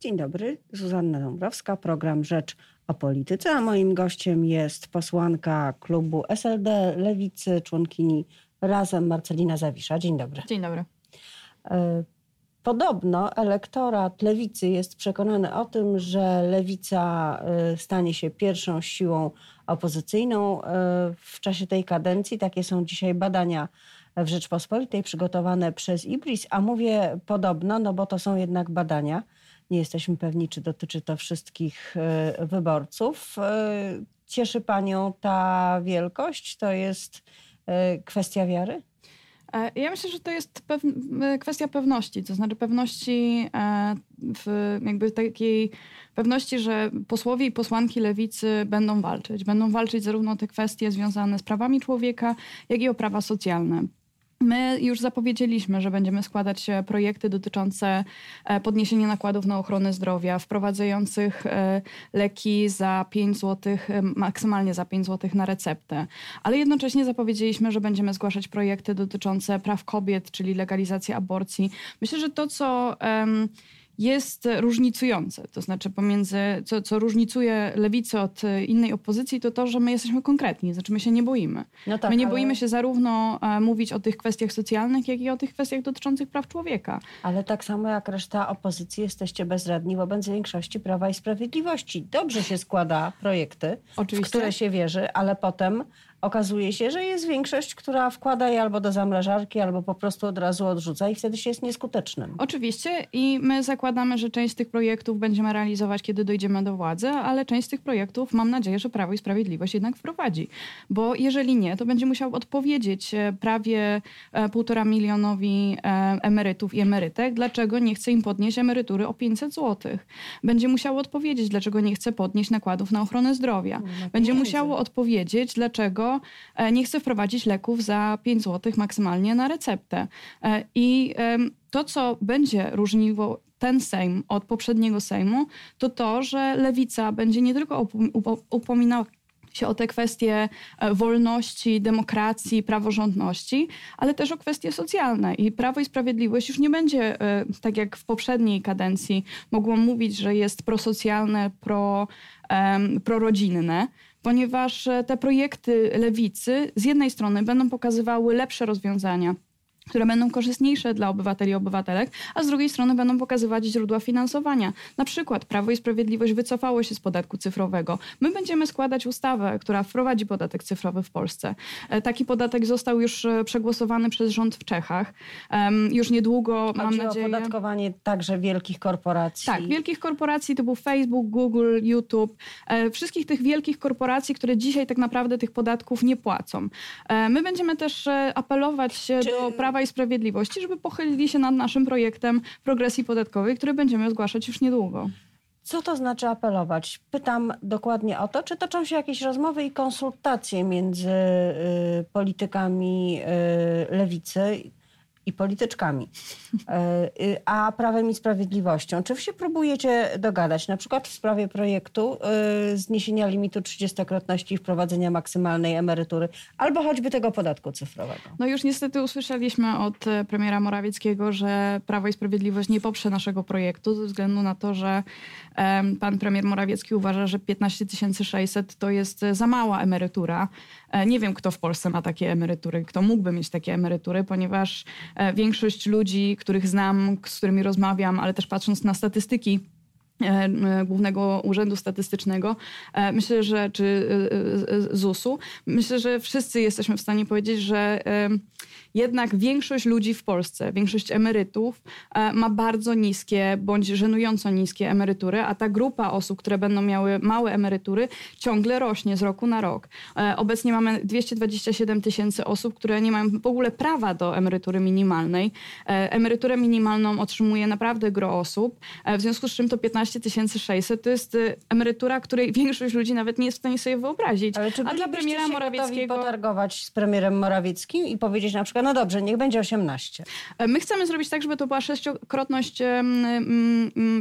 Dzień dobry, Zuzanna Dąbrowska, program Rzecz o Polityce, a moim gościem jest posłanka klubu SLD Lewicy, członkini Razem Marcelina Zawisza. Dzień dobry. Dzień dobry. E, podobno elektorat lewicy jest przekonany o tym, że lewica e, stanie się pierwszą siłą opozycyjną e, w czasie tej kadencji. Takie są dzisiaj badania w Rzeczpospolitej przygotowane przez IBRIS, a mówię podobno, no bo to są jednak badania. Nie jesteśmy pewni, czy dotyczy to wszystkich e, wyborców. E, cieszy Panią ta wielkość? To jest e, kwestia wiary? Ja myślę, że to jest kwestia pewności, to znaczy pewności w jakby takiej pewności, że posłowie i posłanki lewicy będą walczyć. Będą walczyć zarówno te kwestie związane z prawami człowieka, jak i o prawa socjalne. My już zapowiedzieliśmy, że będziemy składać e, projekty dotyczące e, podniesienia nakładów na ochronę zdrowia, wprowadzających e, leki za 5 zł, maksymalnie za 5 zł na receptę. Ale jednocześnie zapowiedzieliśmy, że będziemy zgłaszać projekty dotyczące praw kobiet, czyli legalizacji aborcji. Myślę, że to, co. Jest różnicujące. To znaczy pomiędzy, co, co różnicuje lewicę od innej opozycji, to to, że my jesteśmy konkretni, znaczy my się nie boimy. No tak, my nie ale... boimy się zarówno e, mówić o tych kwestiach socjalnych, jak i o tych kwestiach dotyczących praw człowieka. Ale tak samo jak reszta opozycji jesteście bezradni wobec większości Prawa i Sprawiedliwości. Dobrze się składa projekty, Oczywiście. w które się wierzy, ale potem okazuje się, że jest większość, która wkłada je albo do zamrażarki, albo po prostu od razu odrzuca i wtedy się jest nieskutecznym. Oczywiście i my zakładamy, że część z tych projektów będziemy realizować, kiedy dojdziemy do władzy, ale część z tych projektów mam nadzieję, że Prawo i Sprawiedliwość jednak wprowadzi. Bo jeżeli nie, to będzie musiał odpowiedzieć e, prawie e, półtora milionowi e, emerytów i emerytek, dlaczego nie chce im podnieść emerytury o 500 zł. Będzie musiało odpowiedzieć, dlaczego nie chce podnieść nakładów na ochronę zdrowia. Będzie musiało odpowiedzieć, dlaczego E, nie chce wprowadzić leków za 5 zł maksymalnie na receptę. E, I to, co będzie różniło ten Sejm od poprzedniego Sejmu, to to, że lewica będzie nie tylko upominała się o te kwestie e, wolności, demokracji, praworządności, ale też o kwestie socjalne. I Prawo i Sprawiedliwość już nie będzie, tak jak w poprzedniej kadencji, mogło mówić, że jest prosocjalne, pro, um, prorodzinne, ponieważ e, te projekty lewicy z jednej strony będą pokazywały lepsze rozwiązania które będą korzystniejsze dla obywateli i obywatelek, a z drugiej strony będą pokazywać źródła finansowania. Na przykład Prawo i Sprawiedliwość wycofało się z podatku cyfrowego. My będziemy składać ustawę, która wprowadzi podatek cyfrowy w Polsce. E, taki podatek został już e, przegłosowany przez rząd w Czechach. Już niedługo, Chodzi mam nadzieję... o opodatkowanie także wielkich korporacji. Tak, wielkich korporacji typu Facebook, Google, YouTube. E, wszystkich tych wielkich korporacji, które dzisiaj tak naprawdę tych podatków nie płacą. My będziemy też apelować Czy... do Prawa Prawa i Sprawiedliwości, żeby pochylili się nad naszym projektem progresji podatkowej, który będziemy zgłaszać już niedługo. Co to znaczy apelować? Pytam dokładnie o to, czy toczą się jakieś rozmowy i konsultacje między y, politykami y, lewicy i polityczkami, e, y, a Prawem i Sprawiedliwością. Czy się próbujecie dogadać, na przykład w sprawie projektu y, zniesienia limitu 30-krotności i wprowadzenia maksymalnej emerytury, albo choćby tego podatku cyfrowego? No już niestety usłyszeliśmy od e, premiera Morawieckiego, że Prawo i Sprawiedliwość nie poprze naszego projektu ze względu na to, że pan premier Morawiecki uważa, że 15 600 to jest za mała emerytura. E, nie wiem, kto w Polsce ma takie emerytury, kto mógłby mieć takie emerytury, ponieważ E, większość ludzi, których znam, z którymi rozmawiam, ale też patrząc na statystyki, e, Głównego Urzędu Statystycznego, myślę, że czy ZUS-u, myślę, że wszyscy jesteśmy w stanie powiedzieć, że jednak większość ludzi w Polsce, większość emerytów e, ma bardzo niskie bądź żenująco niskie emerytury, a ta grupa osób, które będą miały małe emerytury, ciągle rośnie z roku na rok. E, obecnie mamy 227 tysięcy osób, które nie mają w ogóle prawa do emerytury minimalnej. E, emeryturę minimalną otrzymuje naprawdę gro osób, w związku z czym to 15 600 to jest emerytura, której większość ludzi nawet nie jest w stanie sobie wyobrazić. Ale czy a dla premiera Morawieckiego potargować z premierem Morawieckim i powiedzieć na przykład no dobrze, niech będzie 18. E, my chcemy zrobić tak, żeby to była sześciokrotność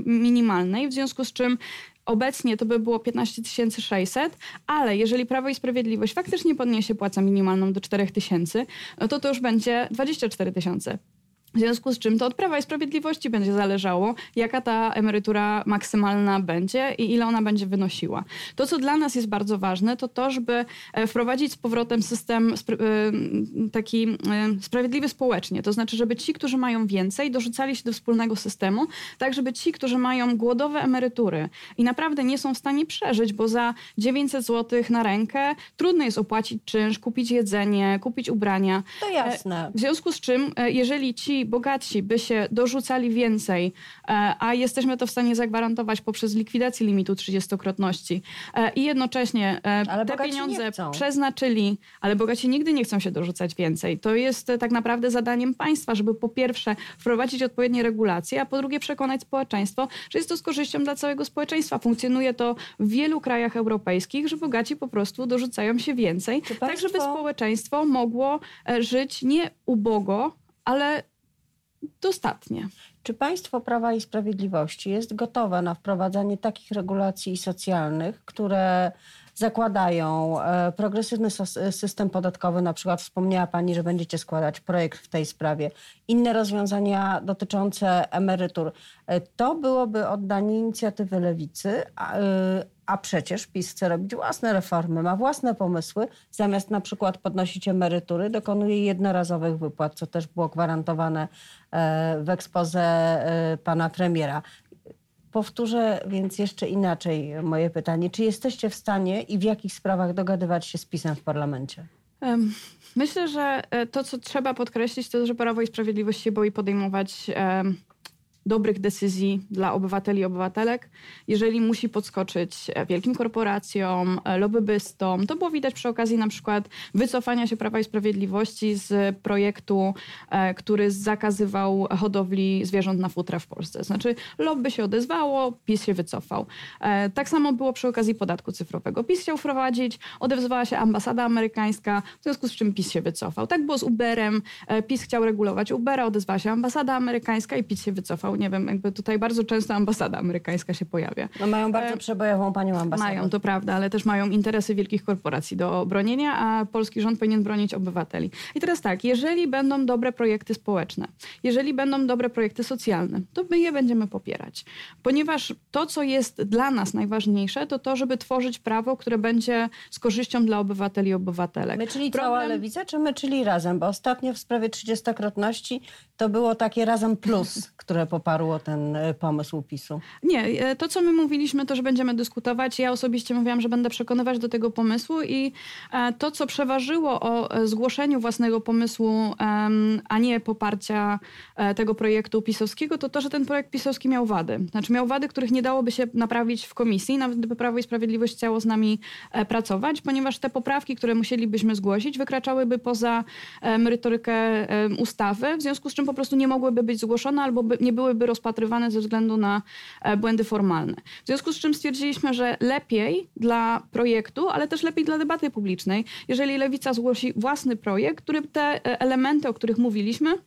minimalnej, w związku z czym Obecnie to by było 15 600, ale jeżeli Prawo i Sprawiedliwość faktycznie podniesie płacę minimalną do 4 tysięcy, no to to już będzie 24 tysiące. W związku z czym to od Prawa i Sprawiedliwości będzie zależało, jaka ta emerytura maksymalna będzie i ile ona będzie wynosiła. To, co dla nas jest bardzo ważne, to to, żeby e, wprowadzić z powrotem system e, taki e, sprawiedliwy społecznie. To znaczy, żeby ci, którzy mają więcej, dorzucali się do wspólnego systemu, tak żeby ci, którzy mają głodowe emerytury i naprawdę nie są w stanie przeżyć, bo za 900 zł na rękę trudno jest opłacić czynsz, kupić jedzenie, kupić ubrania. To jasne. W związku z czym, jeżeli ci bogatsi by się dorzucali więcej, e, a jesteśmy to w stanie zagwarantować poprzez likwidację limitu 30-krotności e, i jednocześnie e, ale te pieniądze przeznaczyli, ale bogaci nigdy nie chcą się dorzucać więcej. To jest tak naprawdę zadaniem państwa, żeby po pierwsze wprowadzić odpowiednie regulacje, a po drugie przekonać społeczeństwo, że jest to z korzyścią dla całego społeczeństwa. Funkcjonuje to w wielu krajach europejskich, że bogaci po prostu dorzucają się więcej, tak żeby społeczeństwo mogło żyć nie ubogo, ale dostatnie. Czy państwo Prawa i Sprawiedliwości jest gotowe na wprowadzanie takich regulacji socjalnych, które zakładają e, progresywny system podatkowy, na przykład wspomniała Pani, że będziecie składać projekt w tej sprawie, inne rozwiązania dotyczące emerytur. E, to byłoby oddanie inicjatywy lewicy, e, a przecież PiS chce robić własne reformy, ma własne pomysły. Zamiast na przykład podnosić emerytury, dokonuje jednorazowych wypłat, co też było gwarantowane w ekspoze pana premiera. Powtórzę więc jeszcze inaczej moje pytanie. Czy jesteście w stanie i w jakich sprawach dogadywać się z PiSem w parlamencie? Myślę, że e, to, co trzeba podkreślić, to, że Prawo i Sprawiedliwość się boi podejmować dobrych decyzji dla obywateli i obywatelek, jeżeli musi podskoczyć e, wielkim korporacjom, e, lobbystom. To było widać przy okazji na przykład wycofania się Prawa i Sprawiedliwości z projektu, e, który zakazywał hodowli zwierząt na futra w Polsce. Znaczy lobby się odezwało, PiS się wycofał. Tak samo było przy okazji podatku cyfrowego. PiS chciał wprowadzić, odezwała się ambasada amerykańska, w związku z czym PiS się wycofał. Tak było z Uberem. PiS chciał regulować Ubera, odezwała się ambasada amerykańska i PiS się wycofał nie wiem, jakby tutaj bardzo często ambasada amerykańska się pojawia. No mają bardzo e, przebojową panią ambasadę. Mają, to prawda, ale też mają interesy wielkich korporacji do bronienia, a polski rząd powinien bronić obywateli. I teraz tak, jeżeli będą dobre projekty społeczne, jeżeli będą dobre projekty socjalne, to my je będziemy popierać. Ponieważ to, co jest dla nas najważniejsze, to to, żeby tworzyć prawo, które będzie z korzyścią dla obywateli i obywatelek. My, czyli Problem... cała lewica, czy my, czyli razem? Bo ostatnio w sprawie trzydziestokrotności to było takie razem plus, które poparło ten e, pomysł PiSu. Nie, e, to co my mówiliśmy, to że będziemy dyskutować. Ja osobiście mówiłam, że będę przekonywać do tego pomysłu i e, to, co przeważyło o zgłoszeniu własnego pomysłu, a nie poparcia tego projektu pisowskiego, to to, że ten projekt pisowski miał wady. Znaczy miał wady, których nie dałoby się naprawić w komisji, nawet gdyby Prawo i Sprawiedliwość chciało z nami pracować, ponieważ te poprawki, które musielibyśmy zgłosić, wykraczałyby poza merytorykę ustawy, w związku z czym po prostu nie mogłyby być zgłoszone albo nie byłyby rozpatrywane ze względu na e, błędy formalne. W związku z czym stwierdziliśmy, że lepiej dla projektu, ale też lepiej dla debaty publicznej, jeżeli Lewica zgłosi własny projekt, który te e, elementy, o których mówiliśmy,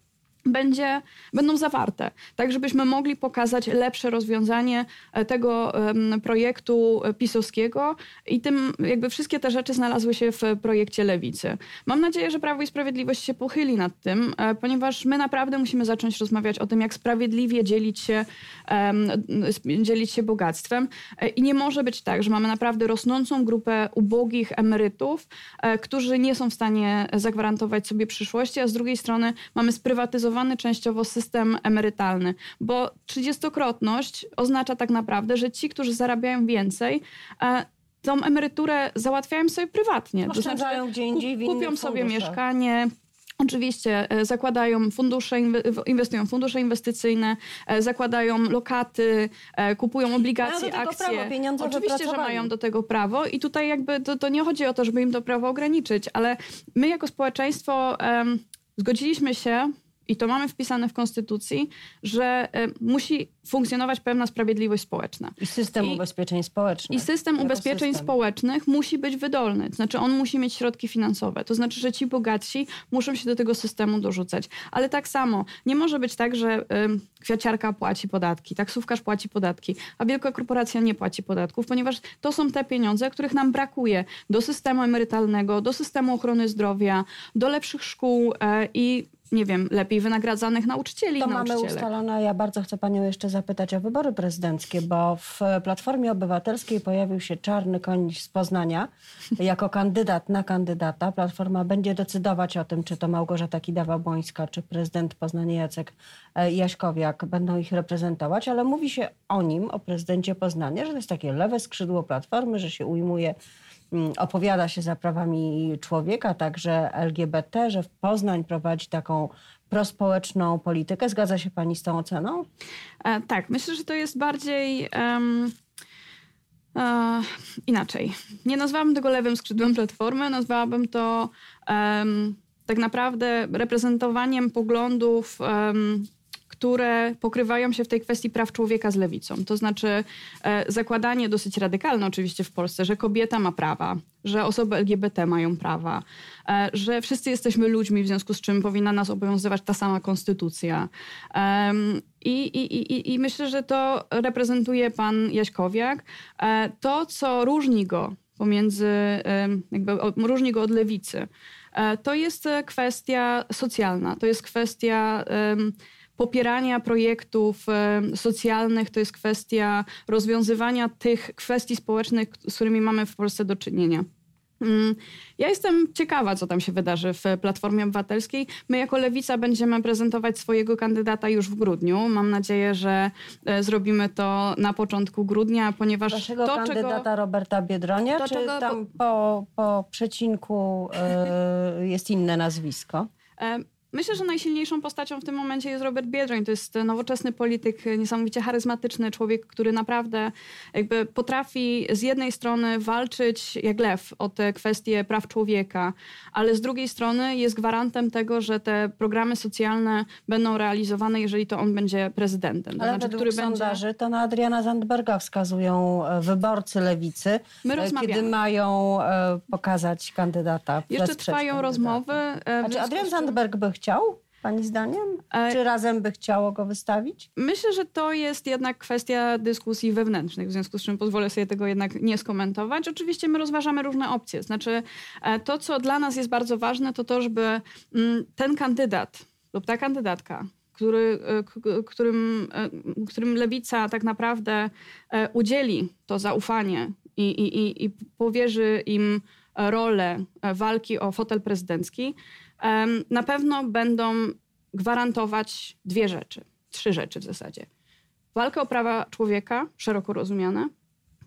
będzie, będą zawarte, tak żebyśmy mogli pokazać lepsze rozwiązanie e, tego projektu pisowskiego i tym jakby wszystkie te rzeczy znalazły się w projekcie Lewicy. Mam nadzieję, że Prawo i Sprawiedliwość się pochyli nad tym, e, ponieważ my naprawdę musimy zacząć rozmawiać o tym, jak sprawiedliwie dzielić się, dzielić się bogactwem e, i nie może być tak, że mamy naprawdę rosnącą grupę ubogich emerytów, którzy nie są w stanie zagwarantować sobie przyszłości, a z drugiej strony mamy częściowo system emerytalny, bo trzydziestokrotność oznacza tak naprawdę, że ci, którzy zarabiają więcej, e, tą emeryturę załatwiają sobie prywatnie. Oszczędzają to znaczy, gdzie indziej Kupią sobie mieszkanie, Oczywiście e, zakładają fundusze, inwestują w fundusze inwestycyjne, e, zakładają lokaty, kupują obligacje, mają akcje. Prawo, Oczywiście, że mają do tego prawo i tutaj jakby to, to, nie chodzi o to, żeby im to prawo ograniczyć, ale my jako społeczeństwo um, zgodziliśmy się i to mamy wpisane w Konstytucji, że y, musi funkcjonować pewna sprawiedliwość społeczna. I system I, ubezpieczeń społecznych. I system ubezpieczeń system. społecznych musi być wydolny. To znaczy on musi mieć środki finansowe. To znaczy, że ci bogatsi muszą się do tego systemu dorzucać. Ale tak samo nie może być tak, że y, kwiaciarka płaci podatki, taksówkarz płaci podatki, a wielka korporacja nie płaci podatków, ponieważ to są te pieniądze, których nam brakuje do systemu emerytalnego, do systemu ochrony zdrowia, do lepszych szkół e, i nie wiem, lepiej wynagradzanych nauczycieli. To mamy ustalone. Ja bardzo chcę panią jeszcze zapytać o wybory prezydenckie, bo w Platformie Obywatelskiej pojawił się czarny koń z Poznania jako kandydat na kandydata. Platforma będzie decydować o tym, czy to Małgorzata Kidawa-Błońska, czy prezydent Poznania Jacek e, Jaśkowiak będą ich reprezentować, ale mówi się o nim, o prezydencie Poznania, że to jest takie lewe skrzydło Platformy, że się ujmuje opowiada się za prawami człowieka, także LGBT, że Poznań prowadzi taką prospołeczną politykę. Zgadza się pani z tą oceną? E, tak, myślę, że to jest bardziej. Um... E, inaczej. Nie nazwałabym tego lewym skrzydłem platformy, nazwałabym to um, tak naprawdę reprezentowaniem poglądów um, które pokrywają się w tej kwestii praw człowieka z lewicą. To znaczy e, zakładanie dosyć radykalne oczywiście w Polsce, że kobieta ma prawa, że osoby LGBT mają prawa, e, że wszyscy jesteśmy ludźmi, w związku z czym powinna nas obowiązywać ta sama konstytucja. I, i, i, I myślę, że to reprezentuje pan Jaśkowiak. E, to, co różni go pomiędzy, jakby różni go od lewicy, to jest kwestia socjalna, to jest kwestia popierania projektów socjalnych, to jest kwestia rozwiązywania tych kwestii społecznych, z którymi mamy w Polsce do czynienia. Mm, ja jestem ciekawa, co tam się wydarzy w Platformie Obywatelskiej. My jako Lewica będziemy prezentować swojego kandydata już w grudniu. Mam nadzieję, że e, zrobimy to na początku grudnia, ponieważ Waszego to, kandydata czego, Roberta Biedronia, to, czy czego, tam po, po przecinku y, jest inne nazwisko? E, Myślę, że najsilniejszą postacią w tym momencie jest Robert Biedroń. To jest nowoczesny polityk, niesamowicie charyzmatyczny człowiek, który naprawdę jakby potrafi z jednej strony walczyć jak lew o te kwestie praw człowieka, ale z drugiej strony jest gwarantem tego, że te programy socjalne będą realizowane, jeżeli to on będzie prezydentem. To ale znaczy, który sondaży będzie... to na Adriana Zandberga wskazują e, wyborcy lewicy, My e, kiedy mają e, pokazać kandydata. Jeszcze trwają kandydata. rozmowy. A czy Adrian Zandberg by chciał? Pani zdaniem? E, Czy razem by chciało go wystawić? Myślę, że to jest jednak kwestia dyskusji wewnętrznych, w związku z czym pozwolę sobie tego jednak nie skomentować. Oczywiście my rozważamy różne opcje. Znaczy, e, to, co dla nas jest bardzo ważne, to to, żeby mm, ten kandydat lub ta kandydatka, który, e, którym, którym lewica tak naprawdę udzieli to zaufanie i, i, i powierzy im rolę walki o fotel prezydencki, na pewno będą gwarantować dwie rzeczy, trzy rzeczy w zasadzie. Walkę o prawa człowieka, szeroko rozumiane,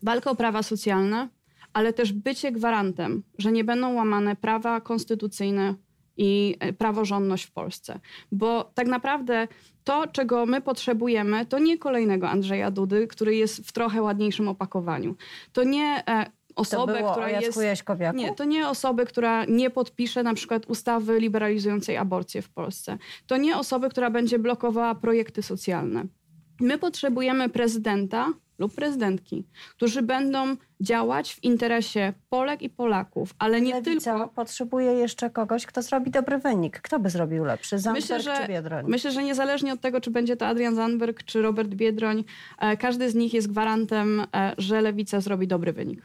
walkę o prawa socjalne, ale też bycie gwarantem, że nie będą łamane prawa konstytucyjne i e, praworządność w Polsce. Bo tak naprawdę to, czego my potrzebujemy, to nie kolejnego Andrzeja Dudy, który jest w trochę ładniejszym opakowaniu. To nie osobę, która jest. Nie, to nie osobę, która nie podpisze na przykład ustawy liberalizującej aborcję w Polsce. To nie osoby, która będzie blokowała projekty socjalne. My potrzebujemy prezydenta lub prezydentki, którzy będą działać w interesie Polek i Polaków, ale nie Lewica tylko... potrzebuje jeszcze kogoś, kto zrobi dobry wynik. Kto by zrobił lepszy, Zandberg myślę, że, czy Biedroń? Myślę, że niezależnie od tego, czy będzie to Adrian Zandberg, czy Robert Biedroń, e, każdy z nich jest gwarantem, e, że Lewica zrobi dobry wynik.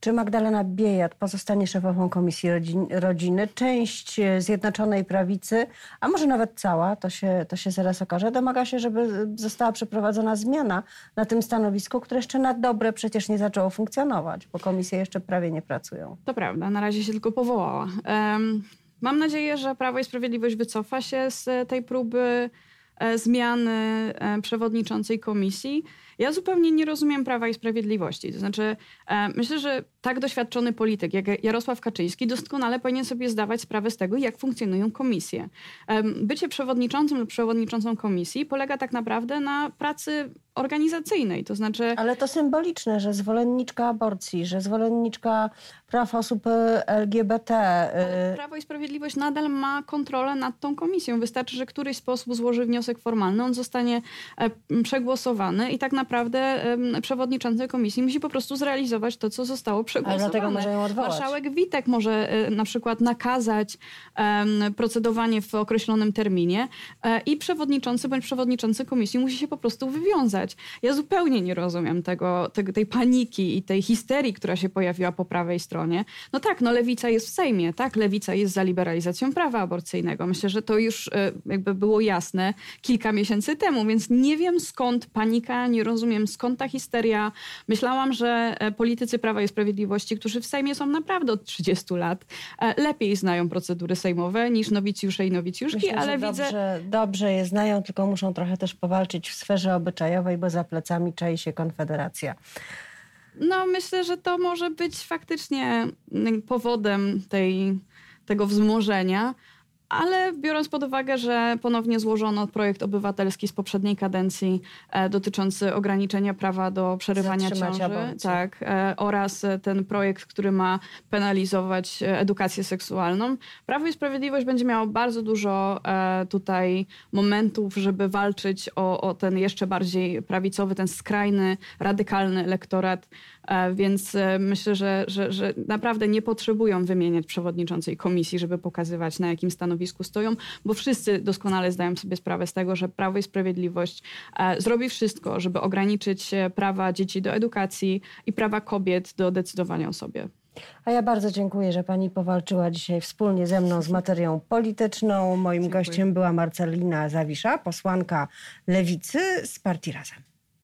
Czy Magdalena Biejat pozostanie szefową Komisji Rodziny? Część e, Zjednoczonej Prawicy, a może nawet cała, to się, to się zaraz okaże, domaga się, żeby została przeprowadzona zmiana na tym stanowisku, które jeszcze na dobre przecież nie zaczęło funkcjonować, bo komisje jeszcze prawie nie pracują. To prawda, na razie się tylko powołała. Um, mam nadzieję, że Prawo i Sprawiedliwość wycofa się z tej próby e, zmiany e, przewodniczącej komisji. Ja zupełnie nie rozumiem Prawa i Sprawiedliwości. To znaczy, e, myślę, że tak doświadczony polityk jak Jarosław Kaczyński doskonale powinien sobie zdawać sprawę z tego, jak funkcjonują komisje. E, bycie przewodniczącym lub przewodniczącą komisji polega tak naprawdę na pracy organizacyjnej, to znaczy... Ale to symboliczne, że zwolenniczka aborcji, że zwolenniczka praw osób e, LGBT... Prawo i Sprawiedliwość nadal ma kontrolę nad tą komisją. Wystarczy, że któryś z posłów złoży wniosek formalny, on zostanie przegłosowany i tak naprawdę naprawdę przewodniczący komisji musi po prostu zrealizować to, co zostało przegłosowane. Ale dlatego może ją odwołać. Marszałek Witek może e, na przykład nakazać procedowanie w określonym terminie e, i przewodniczący bądź przewodniczący komisji musi się po prostu wywiązać. Ja zupełnie nie rozumiem tego, tej paniki i tej histerii, która się pojawiła po prawej stronie. No tak, no lewica jest w Sejmie, tak, lewica jest za liberalizacją prawa aborcyjnego. Myślę, że to już e, jakby było jasne kilka miesięcy temu, więc nie wiem skąd panika, nie rozumiem skąd ta histeria. Myślałam, że e, politycy Prawa i Sprawiedliwości, którzy w Sejmie są naprawdę od 30 lat, e, lepiej znają procedury sejmowe niż nowicjusze i nowicjuszki, Myślę, ale dobrze, widzę... Dobrze je znają, tylko muszą trochę też powalczyć w sferze obyczajowej, bo za plecami czai się Konfederacja. No, myślę, że to może być faktycznie mm, powodem tej, tego wzmożenia. Ale biorąc pod uwagę, że ponownie złożono projekt obywatelski z poprzedniej kadencji e, dotyczący ograniczenia prawa do przerywania ciąży, tak, e, oraz ten projekt, który ma penalizować e, edukację seksualną, Prawo i Sprawiedliwość będzie miało bardzo dużo e, tutaj momentów, żeby walczyć o, o ten jeszcze bardziej prawicowy, ten skrajny, radykalny elektorat, e, więc e, myślę, że, że, że naprawdę nie potrzebują wymieniać przewodniczącej komisji, żeby pokazywać na jakim stanowisku stanowisku stoją, bo wszyscy doskonale zdają sobie sprawę z tego, że Prawo i Sprawiedliwość e, zrobi wszystko, żeby ograniczyć e, prawa dzieci do edukacji i prawa kobiet do decydowania o sobie. A ja bardzo dziękuję, że pani powalczyła dzisiaj wspólnie ze mną z materią polityczną. Moim dziękuję. gościem była Marcelina Zawisza, posłanka Lewicy z partii Razem.